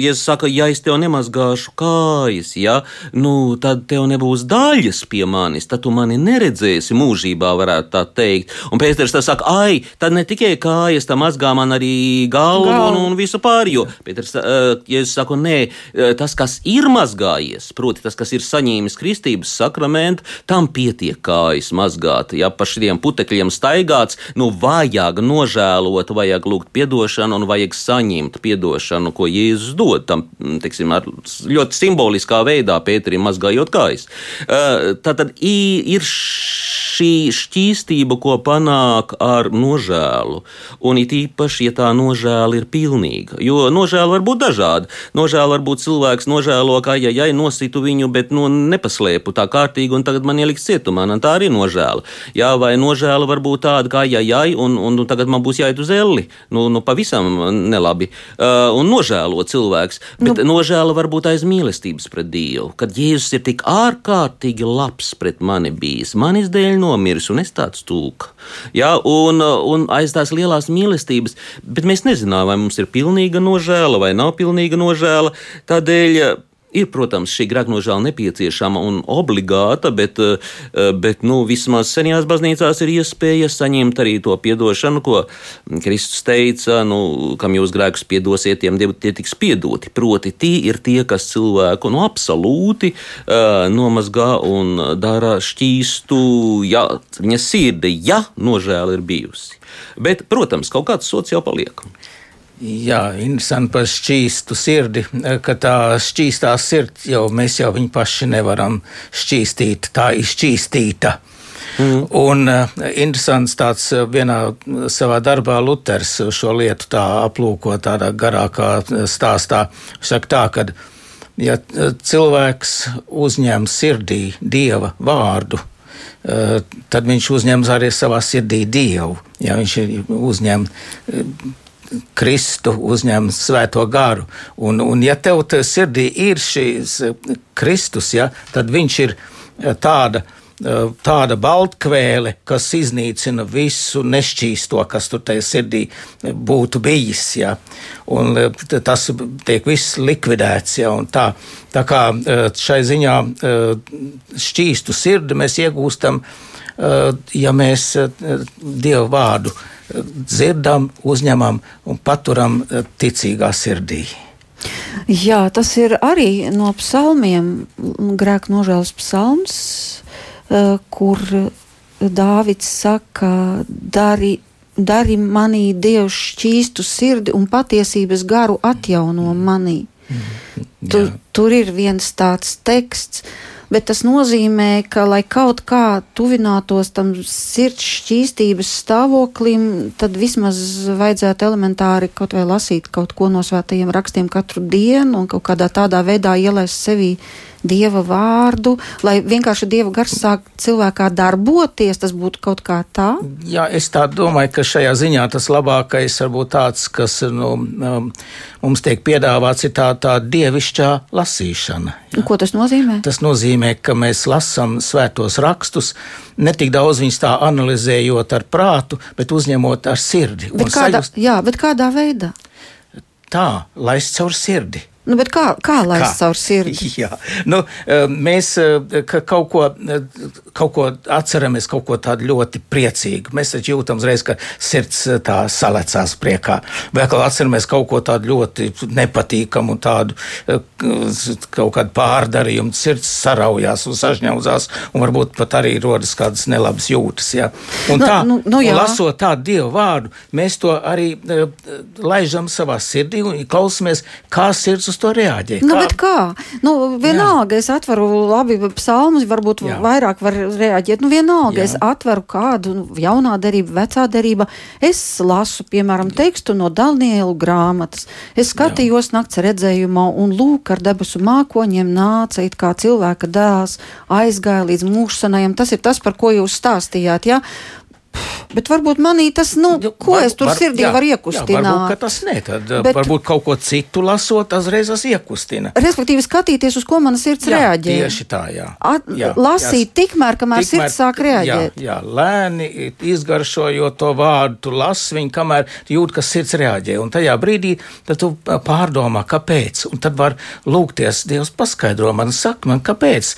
Jēzus saka, ja es tev nemazgāšu kājas, ja, nu, tad tev nebūs daļas pie manis, tad tu mani neredzēsi mūžībā, varētu tā teikt. Un Pēters tā saka, ai, tad ne tikai kājas, tā mazgā man arī galvu Gal. un, un visu pārējo. Pēters, uh, Jēzus saka, nē, tas, kas ir mazgājies, proti tas, kas ir saņēmis kristības sakramentu, tam pie pietiek kājas mazgāt, ja pa šiem putekļiem staigāts, nu vajag nožēlot, vajag lūgt piedošanu un vajag saņemt piedošanu, ko Jēzus dod tam, teiksim, ļoti simboliskā veidā Pēterim mazgājot kājas. Tātad ir šī šķīstība, ko panāk ar nožēlu, un it īpaši, ja tā nožēla ir pilnīga, jo nožēla var būt dažāda. Nožēla var būt cilvēks nožēlo, ka, ja, ja nositu viņu, bet nu, nepaslēpu tā kārtīgi, un tagad man ieliks cietumā, un tā arī nožēla. Jā, vai nožēla var būt tāda, kā, ja, ja, un, un, un tagad man būs jāiet uz elli, nu, nu pavisam nelabi, uh, un nožēlo cilvēks, bet nu, nožēla var būt aiz mīlestības pret Dievu, kad Jēzus ir tik ārkārtīgi labs pret mani bijis, manis dēļ nomiris, un es tāds tūka. Ja, un, un aiz tās lielās mīlestības, bet mēs nezinām, vai mums ir pilnīga nožēla vai nav pilnīga nožēla. Tādēļ Ir, protams, šī grēknožēla nepieciešama un obligāta, bet, eh, bet nu, vismaz senajās baznīcās ir iespēja saņemt arī to piedošanu, ko Kristus teica, nu, kam jūs grēkus piedosiet, tiem tie tiks piedoti. Proti, tie ir tie, kas cilvēku nu, absolūti uh, nomazgā un dara šķīstu ja, viņa sirdi, ja nožēla ir bijusi. Bet, protams, kaut kāds sots jau paliek. Jā, interesanti par šķīstu sirdi, ka tā šķīstā sirds jau mēs jau viņu paši nevaram šķīstīt, tā ir šķīstīta. Mm. Un uh, interesants tāds vienā savā darbā Luters šo lietu tā aplūko tādā garākā stāstā. Saka tā, ka ja cilvēks uzņem sirdī Dieva vārdu, tad viņš uzņem arī savā sirdī Dievu. Ja viņš uzņem Kristu uzņem svēto garu. Un, un ja tev sirdī ir šīs Kristus, ja, tad viņš ir eh, tāda eh, tāda baltkvēle, kas iznīcina visu nešķīsto, kas tur tajā sirdī būtu bijis. Ja? Un eh, tas tiek viss likvidēts. Ja? Un tā, tā kā šai ziņā šķīstu sirdi mēs iegūstam, ja mēs Dievu vārdu dzirdam, uzņemam un paturam eh, ticīgā sirdī. Jā, tas ir arī no psalmiem, grēka nožēlas psalms, eh, kur Dāvids saka, dari, dari manī Dievs šķīstu sirdi un patiesības garu atjauno manī. Mm, tur, tur ir viens tāds teksts, uh, bet tas nozīmē, ka, lai kaut kā tuvinātos tam sirds šķīstības stāvoklim, tad vismaz vajadzētu elementāri kaut vai lasīt kaut ko no svētajiem rakstiem katru dienu un kaut kādā tādā veidā ielaist sevī dieva vārdu, lai vienkārši dieva gars sāk cilvēkā darboties, tas būtu kaut kā tā? Jā, es tā domāju, ka šajā ziņā tas labākais varbūt tāds, kas nu, um, mums tiek piedāvāts, ir tā, tā dievišķā lasīšana. Jā. Ko tas nozīmē? Tas nozīmē, ka mēs lasām svētos rakstus, ne tik daudz viņus tā analizējot ar prātu, bet uzņemot ar sirdi. Bet kādā, sajust... Jā, bet kādā veidā? Tā, laist caur sirdi. Nu, kā, kā lai es caur sirdi? <laughs> Jā, nu, eh, mēs eh, kaut ko, eh, kaut ko atceramies, kaut ko tādu ļoti priecīgu. Mēs taču jūtam uzreiz, ka sirds tā salecās priekā. Vai kā atceramies kaut ko tādu ļoti nepatīkamu, tādu kaut kādu pārdarījumu, sirds saraujās un sažņauzās, un varbūt pat arī rodas kādas nelabas jūtas. Jā. Un nu, tā, nu, nu, jā. lasot tādu dievu vārdu, mēs to arī laižam savā sirdī un klausamies, kā sirds uz to reaģē. Nu, kā? kā? Nu, vienalga, Jā. es atveru labi psalmus, varbūt Jā. vairāk var reaģēt. Nu, vienalga, Jā. es atveru kādu nu, jaunā derība, vecā derība. Es lasu, piemēram, tekstu no Daniela grāmatas. Es skatījos Jā. nakts redzējumā un lūk, ar debesu mākoņiem nāca it kā cilvēka dēls, aizgāja līdz mūžsanajam. Tas ir tas, par ko jūs stāstījāt. Ja? Bet varbūt manī tas, nu, jo, ko var, es tur var, sirdī varu iekustināt. Jā, varbūt tas ne, tad Bet, varbūt kaut ko citu lasot, tas iekustina. Respektīvi skatīties, uz ko mana sirds jā, reaģē. Tieši tā, jā. At, jā lasīt jā, tikmēr, kamēr tikmēr, sirds sāk reaģēt. Jā, jā, lēni izgaršojot to vārdu, tu lasi viņu, kamēr jūt, ka sirds reaģē. Un tajā brīdī tu pārdomā, kāpēc. Un tad var lūgties, Dievs paskaidro man, saka man, kāpēc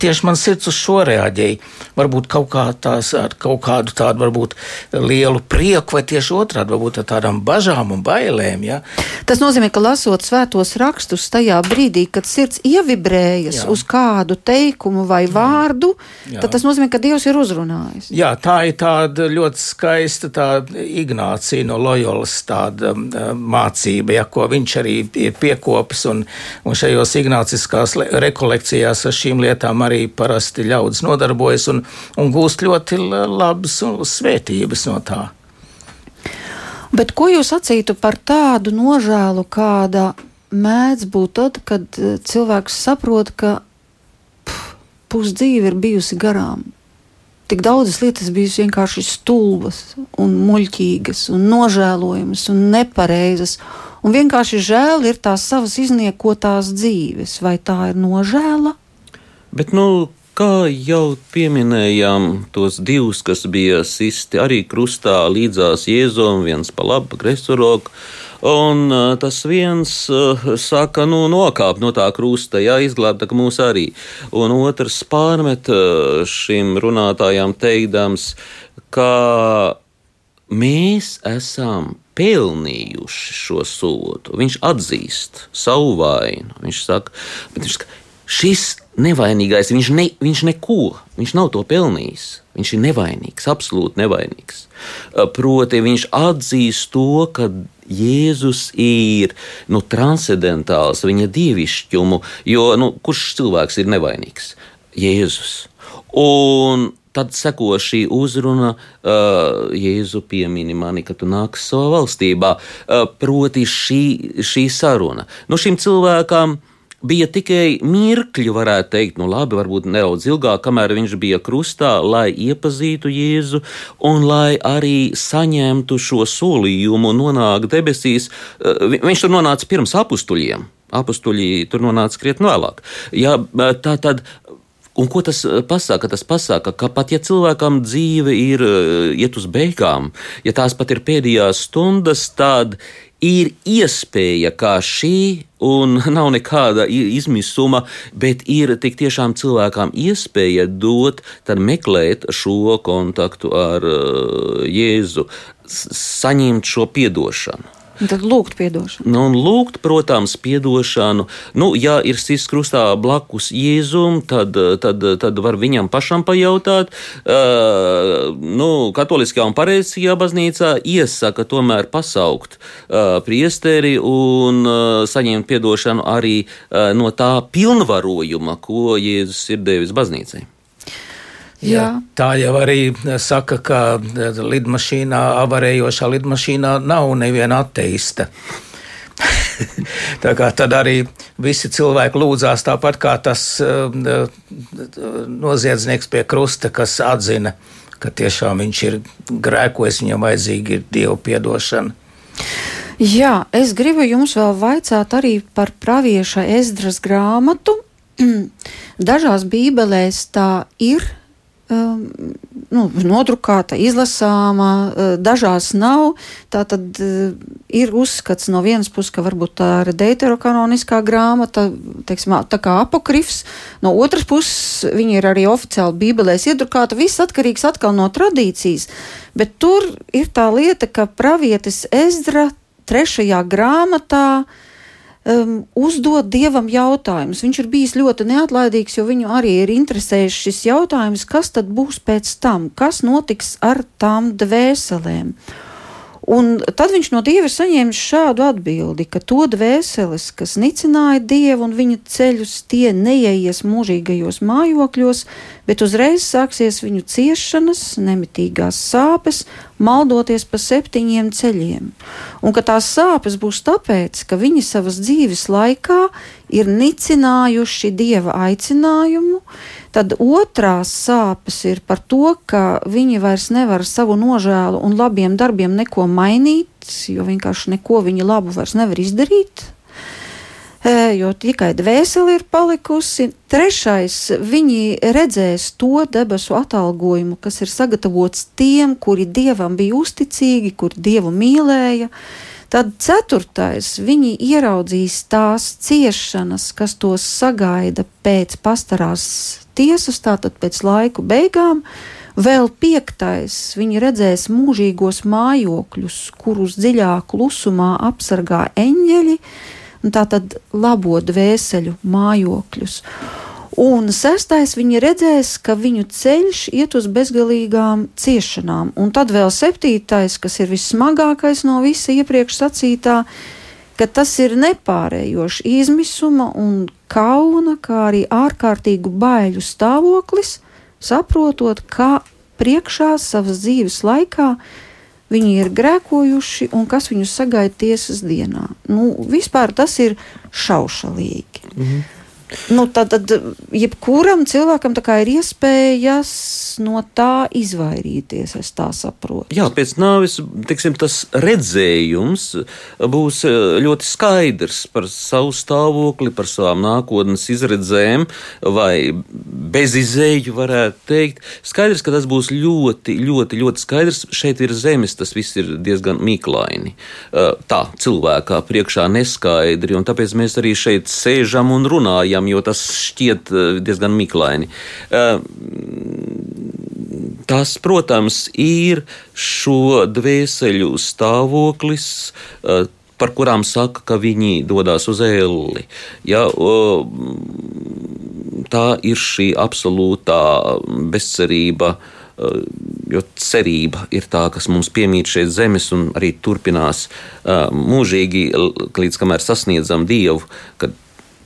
tieši man sirds uz šo reaģēja. Varbūt kaut kā tās ar kaut kādu tādu, varbūt lielu prieku, vai tieši otrādi, varbūt ar tādām bažām un bailēm. Ja? Tas nozīmē, ka lasot svētos rakstus tajā brīdī, kad sirds ievibrējas Jā. uz kādu teikumu vai vārdu, Jā. tad tas nozīmē, ka Dievs ir uzrunājis. Jā, tā ir tāda ļoti skaista tā Ignācija no Loyolas tāda mācība, ja, ko viņš arī ir piekopis, un, un šajos ignāciskās rekolekcijās ar šīm lietām arī parasti ļaudis nodarbojas un, un gūst ļoti labas svētības no tā. Bet ko jūs sacītu par tādu nožēlu, kāda mēdz būt tad, kad eh, cilvēks saprot, ka pusdzīve ir bijusi garām? Tik daudzas lietas bijusi vienkārši stulbas, un muļķīgas, un nožēlojamas un nepareizas. Un vienkārši žēl ir tās savas izniekotās dzīves. Vai tā ir nožēla? Bet, nu, kā jau pieminējām, tos divus, kas bija sisti arī krustā līdzās Jēzum, viens pa labi, pa kreisoroku. Un tas viens saka, nu, nokāp no tā krusta, jā, izglābta mūs arī. Un otrs pārmet šim runātājām teikdams, ka mēs esam pelnījuši šo sodu. Viņš atzīst savu vainu. Viņš saka, bet viņš saka, šis nevainīgais, viņš, ne, viņš neko, viņš nav to pelnījis. Viņš ir nevainīgs, absolūti nevainīgs. Proti, viņš atzīst to, ka Jēzus ir nu, transcendentāls, viņa dievišķumu, jo nu, kurš cilvēks ir nevainīgs? Jēzus. Un tad seko šī uzruna, uh, Jēzu piemini mani, ka tu nāksi savā valstībā. Uh, proti, šī, šī saruna. Nu, šim cilvēkam bija tikai mirkļi, varētu teikt, nu labi, varbūt nedaudz ilgāk, kamēr viņš bija krustā, lai iepazītu Jēzu un lai arī saņemtu šo solījumu, nonākt debesīs. Eh, viņš tur nonāca pirms apstuļiem. Apstuļi tur nonāca krietni vēlāk. Jā, tā tad Un ko tas pasaka? Tas pasaka, ka pat ja cilvēkam dzīve ir eh, iet uz beigām, ja tās pat ir pēdējās stundas, tad ir iespēja kā šī, un <laughs> nav nekāda izmisuma, bet ir tik tiešām cilvēkam iespēja dot, tad meklēt šo kontaktu ar uh, Jēzu, saņemt šo piedošanu. Un tad lūgt atdošanu. Nu, un lūgt, protams, atdošanu. Nu, ja ir sirds krustā blakus Jēzum, tad, tad, tad var viņam pašam pajautāt. Uh, nu, Katoliskajā un pareizajā baznīcā iesaka tomēr pasaukt uh, priesteri un uh, saņemt atdošanu arī uh, no tā pilnvarojuma, ko Jēzus ir devis baznīcai. Jā. Tā jau arī saka, ka lidmašīnā, avarējošā lidmašīnā nav neviena ateista. <laughs> tā kā tad arī visi cilvēki lūdzās tāpat kā tas uh, noziedznieks pie krusta, kas atzina, ka tiešām viņš ir grēkojis, viņam vajadzīga ir dievu piedošana. Jā, es gribu jums vēl vaicāt arī par pravieša Ezdras grāmatu. <clears throat> Dažās bībelēs tā ir nu, nodrukāta, izlasāma, uh, dažās nav. Tā tad uh, ir uzskats no vienas puses, ka varbūt tā ir deuterokanoniskā grāmata, teiksim, tā kā apokrifs, no otras puses viņa ir arī oficiāli bībelēs iedrukāta. Viss atkarīgs atkal no tradīcijas, bet tur ir tā lieta, ka pravietis Ezdra trešajā grāmatā uh, um, uzdot dievam jautājumus. Viņš ir bijis ļoti neatlaidīgs, jo viņu arī ir interesējis šis jautājums, kas tad būs pēc tam, kas notiks ar tām dvēselēm. Un tad viņš no Dieva ir saņēmis šādu atbildi, ka to dvēseles, kas nicināja Dievu un viņa ceļus, tie neieies mūžīgajos mājokļos, bet uzreiz sāksies viņu ciešanas, nemitīgās sāpes, maldoties pa septiņiem ceļiem. Un ka tās sāpes būs tāpēc, ka viņi savas dzīves laikā ir nicinājuši Dieva aicinājumu, Tad otrās sāpes ir par to, ka viņi vairs nevar savu nožēlu un labiem darbiem neko mainīt, jo vienkārši neko viņi labu vairs nevar izdarīt. E, jo tikai dvēseli ir palikusi. Trešais, viņi redzēs to debesu atalgojumu, kas ir sagatavots tiem, kuri dievam bija uzticīgi, kuri dievu mīlēja. Tad ceturtais, viņi ieraudzīs tās ciešanas, kas tos sagaida pēc pastarās tiesas, tātad pēc laiku beigām, Vēl piektais, viņi redzēs mūžīgos mājokļus, kurus dziļā klusumā apsargā eņģeļi, un tā tad labo dvēseļu mājokļus. Un sestais, viņi redzēs, ka viņu ceļš iet uz bezgalīgām ciešanām. Un tad vēl septītais, kas ir vissmagākais no visa iepriekš sacītā, ka tas ir nepārējošs izmisuma un kauna, kā arī ārkārtīgu baiļu stāvoklis, saprotot, ka priekšā savas dzīves laikā viņi ir grēkojuši un kas viņus sagaida tiesas dienā. Nu, vispār tas ir šaušalīgi. -hmm. Nu, tad, tad jebkuram cilvēkam ir iespējas no tā izvairīties. Es tā saprotu. Jā, pēc nāves tiksim, tas redzējums būs e, ļoti skaidrs par savu stāvokli, par savām nākotnes izredzēm, vai bezizēju, varētu teikt. Skaidrs, ka tas būs ļoti, ļoti, ļoti skaidrs. Šeit ir zemes, tas viss ir diezgan mīklaini. E, tā cilvēkā priekšā neskaidri, un tāpēc mēs arī šeit sēžam un runājam diskusijām, jo tas šķiet eh, diezgan miklaini. Eh, tas, protams, ir šo dvēseļu stāvoklis, eh, par kurām saka, ka viņi dodas uz elli. Ja, tā ir šī absolūtā bezcerība. Jo cerība ir tā, kas mums piemīt šeit zemes un arī turpinās mūžīgi, līdz kamēr sasniedzam Dievu, kad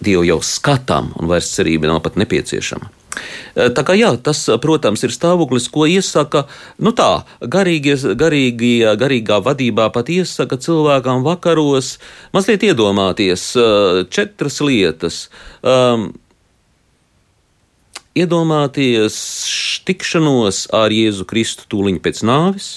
Dievu jau skatām, un vairs cerība nav pat nepieciešama. Eh, tā kā jā, tas, protams, ir stāvoklis, ko iesaka, nu tā, garīgie, garīgie, garīgā vadībā pat iesaka cilvēkam vakaros mazliet iedomāties eh, četras lietas. Um, iedomāties tikšanos ar Jēzu Kristu tūliņ pēc nāves,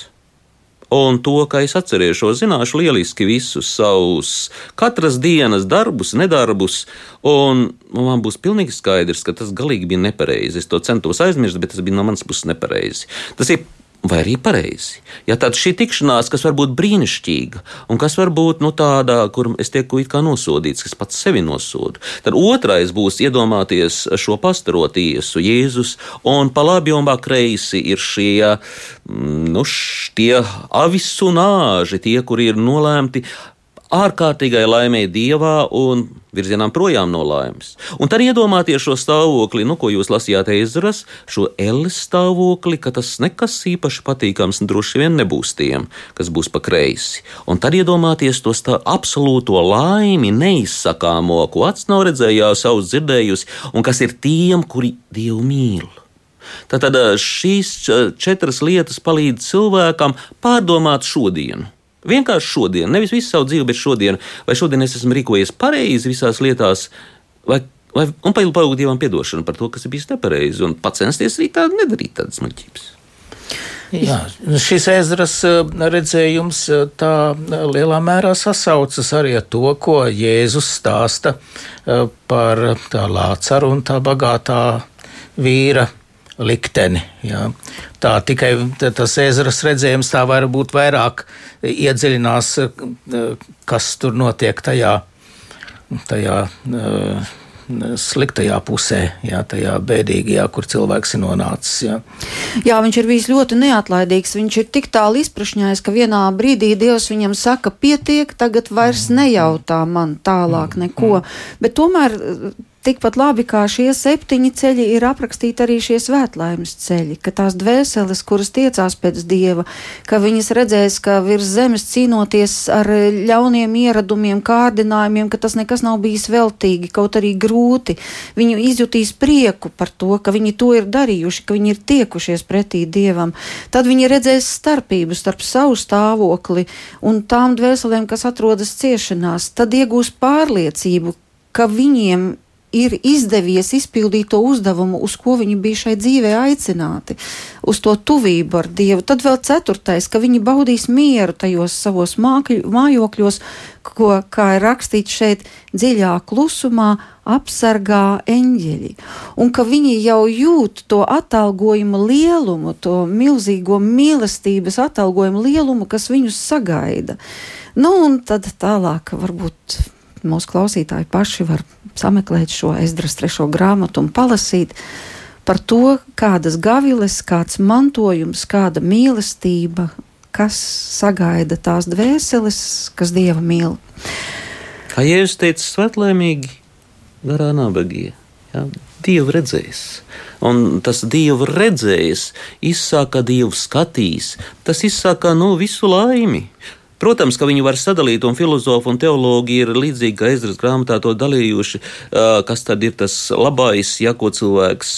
Un to, ka es atcerēšos, zināšu lieliski visus savus katras dienas darbus, nedarbus, un man būs pilnīgi skaidrs, ka tas galīgi bija nepareizi. Es to centos aizmirst, bet tas bija no manas puses nepareizi. Tas ir vai arī pareizi. Ja tāda šī tikšanās, kas var būt brīnišķīga, un kas var būt nu, tāda, kur es tieku it kā nosodīts, kas pats sevi nosodu, tad otrais būs iedomāties šo pastaro tiesu, Jēzus, un pa labi un pa kreisi ir šie, mm, nu, tie avisunāži, tie, kuri ir nolēmti ārkārtīgai laimēji dievā un virzienām projām no laimes. Un tad iedomāties šo stāvokli, nu, ko jūs lasījāt Ezras, šo elles stāvokli, ka tas nekas īpaši patīkams droši vien nebūs tiem, kas būs pa kreisi. Un tad iedomāties to absolūto laimi, neizsakāmo, ko acis nav redzējis, savus dzirdējusi, un kas ir tiem, kuri Dievu mīl. Tātad šīs četras lietas palīdz cilvēkam pārdomāt šodienu Vienkārši šodien, nevis visu savu dzīvi, bet šodien, vai šodien es esmu rīkojies pareizi visās lietās, vai, vai, un palūgt Dievam atdošanu par to, kas ir bijis nepareizi, un censties arī tādu nedarīt tādas muļķības. Jā, šis ezras eh, redzējums eh, tā eh, lielā mērā sasaucas arī ar to, ko Jēzus stāsta par tā lācaru un tā bagātā vīra likteni. Jā. Tā tikai tas ezeras redzējums tā var būt vairāk iedziļinās, kas tur notiek tajā, tajā sliktajā pusē, jā, tajā bēdīgajā, kur cilvēks ir nonācis. Jā. jā, viņš ir bijis ļoti neatlaidīgs. Viņš ir tik tālu izprašņājis, ka vienā brīdī Dievs viņam saka, pietiek, tagad vairs mm. nejautā man tālāk mm. neko. Bet tomēr Tikpat labi kā šie septiņi ceļi ir aprakstīti arī šie svētlaimes ceļi, ka tās dvēseles, kuras tiecās pēc dieva, ka viņas redzēs, ka virs zemes cīnoties ar ļauniem ieradumiem, kārdinājumiem, ka tas nekas nav bijis veltīgi, kaut arī grūti. Viņu izjutīs prieku par to, ka viņi to ir darījuši, ka viņi ir tiekušies pretī dievam. Tad viņi redzēs starpību starp savu stāvokli un tām dvēselēm, kas atrodas ciešanās. Tad iegūs pārliecību, ka viņiem ir izdevies izpildīt to uzdevumu, uz ko viņi bija šai dzīvē aicināti, uz to tuvību ar Dievu. Tad vēl ceturtais, ka viņi baudīs mieru tajos savos mākļu, mājokļos, ko, kā ir rakstīts šeit, dziļā klusumā apsargā eņģeļi, un ka viņi jau jūt to atalgojuma lielumu, to milzīgo mīlestības atalgojuma lielumu, kas viņus sagaida. Nu, un tad tālāk varbūt mūsu klausītāji paši var sameklēt šo Ezdras trešo grāmatu un palasīt par to, kādas gaviles, kāds mantojums, kāda mīlestība, kas sagaida tās dvēseles, kas dieva mīl. Kā Jēzus teica, svētlēmīgi garā nabagie. Ja? Dievu redzēs. Un tas dievu redzējis, izsāka dievu skatīs, tas izsāka no visu laimi. Protams, ka viņi var sadalīt, un filozofi un teologi ir līdzīgi kā Ezras grāmatā to dalījuši, kas tad ir tas labais, ja ko cilvēks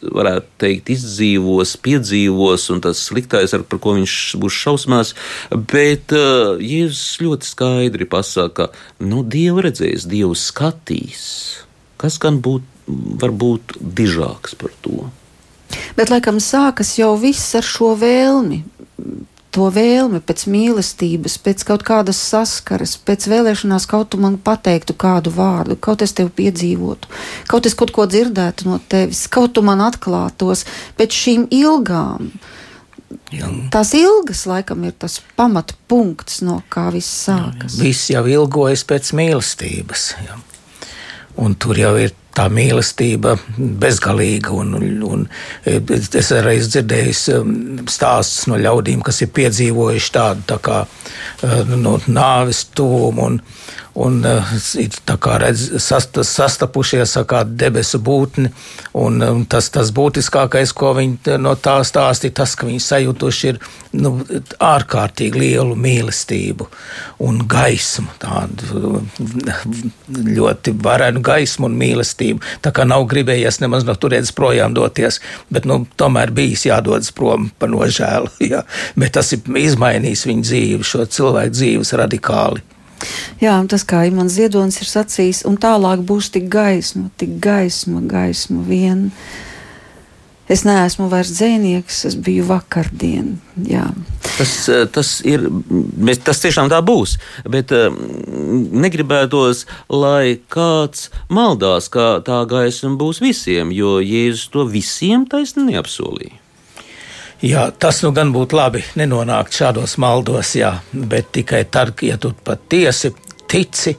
varētu teikt, izdzīvos, piedzīvos, un tas sliktais, ar ko viņš būs šausmās. Bet uh, Jēzus ļoti skaidri pasaka, ka nu, Dievu redzēs, Dievu skatīs. Kas gan būt, var būt dižāks par to? Bet, laikam, sākas jau viss ar šo vēlmi to vēlmi pēc mīlestības, pēc kaut kādas saskares, pēc vēlēšanās kaut tu man pateiktu kādu vārdu, kaut es tevi piedzīvotu, kaut es kaut ko dzirdētu no tevis, kaut tu man atklātos pēc šīm ilgām. Jā. Tās ilgas, laikam, ir tas pamatpunkts, no kā viss sākas. Jā, viss jau ilgojas pēc mīlestības. Jā. Un tur jau ir tā mīlestība bezgalīga. Un, un, es arī dzirdēju um, stāstus no ļaudīm, kas ir piedzīvojuši tādu tā kā, uh, no nāves tuvumu. Un, un uh, ir redz, sast, sastapušies ar kādu debesu būtni. Un, um, tas, tas būtiskākais, ko viņi no tā stāsta, ir tas, ka viņi sajutuši ir nu, ārkārtīgi lielu mīlestību un gaismu, tādu ļoti varenu gaismu un mīlestību. Tā kā nav gribējies nemaz no turienes projām doties, bet nu, tomēr bijis jādodas prom par nožēlu. <laughs> Ja? Bet tas ir izmainījis viņu dzīvi, šo cilvēku dzīves radikāli. Jā, tas kā Imants Ziedonis ir sacījis, un tālāk būs tik gaisma, tik gaisma, gaisma vien. Es neesmu vairs dzinieks, es biju vakardien. Jā. Tas, eh, tas ir, mēs, tas tiešām tā būs, bet um, negribētos, lai kāds maldās, ka tā gaisma būs visiem, jo Jēzus to visiem taisni neapsolīja. Jā, tas nu gan būtu labi nenonākt šādos maldos, jā, bet tikai tad, ja tu patiesi tici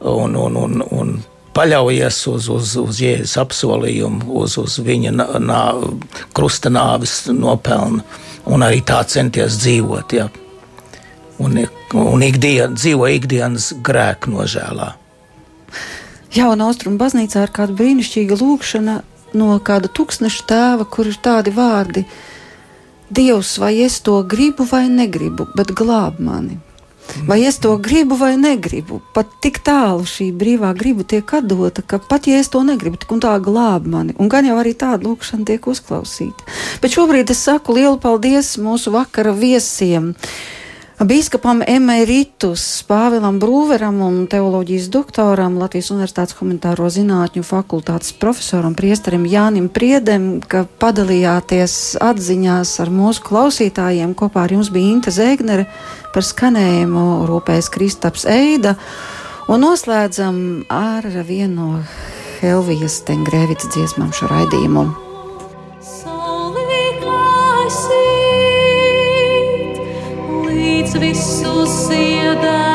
un, un, un, un paļaujies uz, uz, uz Jēzus apsolījumu, uz, uz viņa nā, nā, krusta nāves nopelnu un arī tā centies dzīvot. Jā. Un, un ikdien, dzīvo ikdienas grēku nožēlā. Jā, un Austrum baznīcā ir kāda brīnišķīga lūkšana no kāda tūkstneša tēva, kur ir tādi vārdi – Dievs, vai es to gribu vai negribu, bet glāb mani. Vai es to gribu vai negribu, pat tik tālu šī brīvā griba tiek atdota, ka pat ja es to negribu, tik un tā glāb mani. Un gan jau arī tāda lūkšana tiek uzklausīta. Bet šobrīd es saku lielu paldies mūsu vakara viesiem. Bīskapam Emeritus Pāvilam Brūveram un teoloģijas doktoram Latvijas Universitātes humanitāro zinātņu fakultātes profesoram priesterim Jānim Priedem, ka padalījāties atziņās ar mūsu klausītājiem. Kopā ar jums bija Inta Zēgnere par skanējumu rūpējas Kristaps Eida. Un noslēdzam ar vienu no Helvijas Tengrēvicas dziesmām šo raidījumu. visus iedēļ.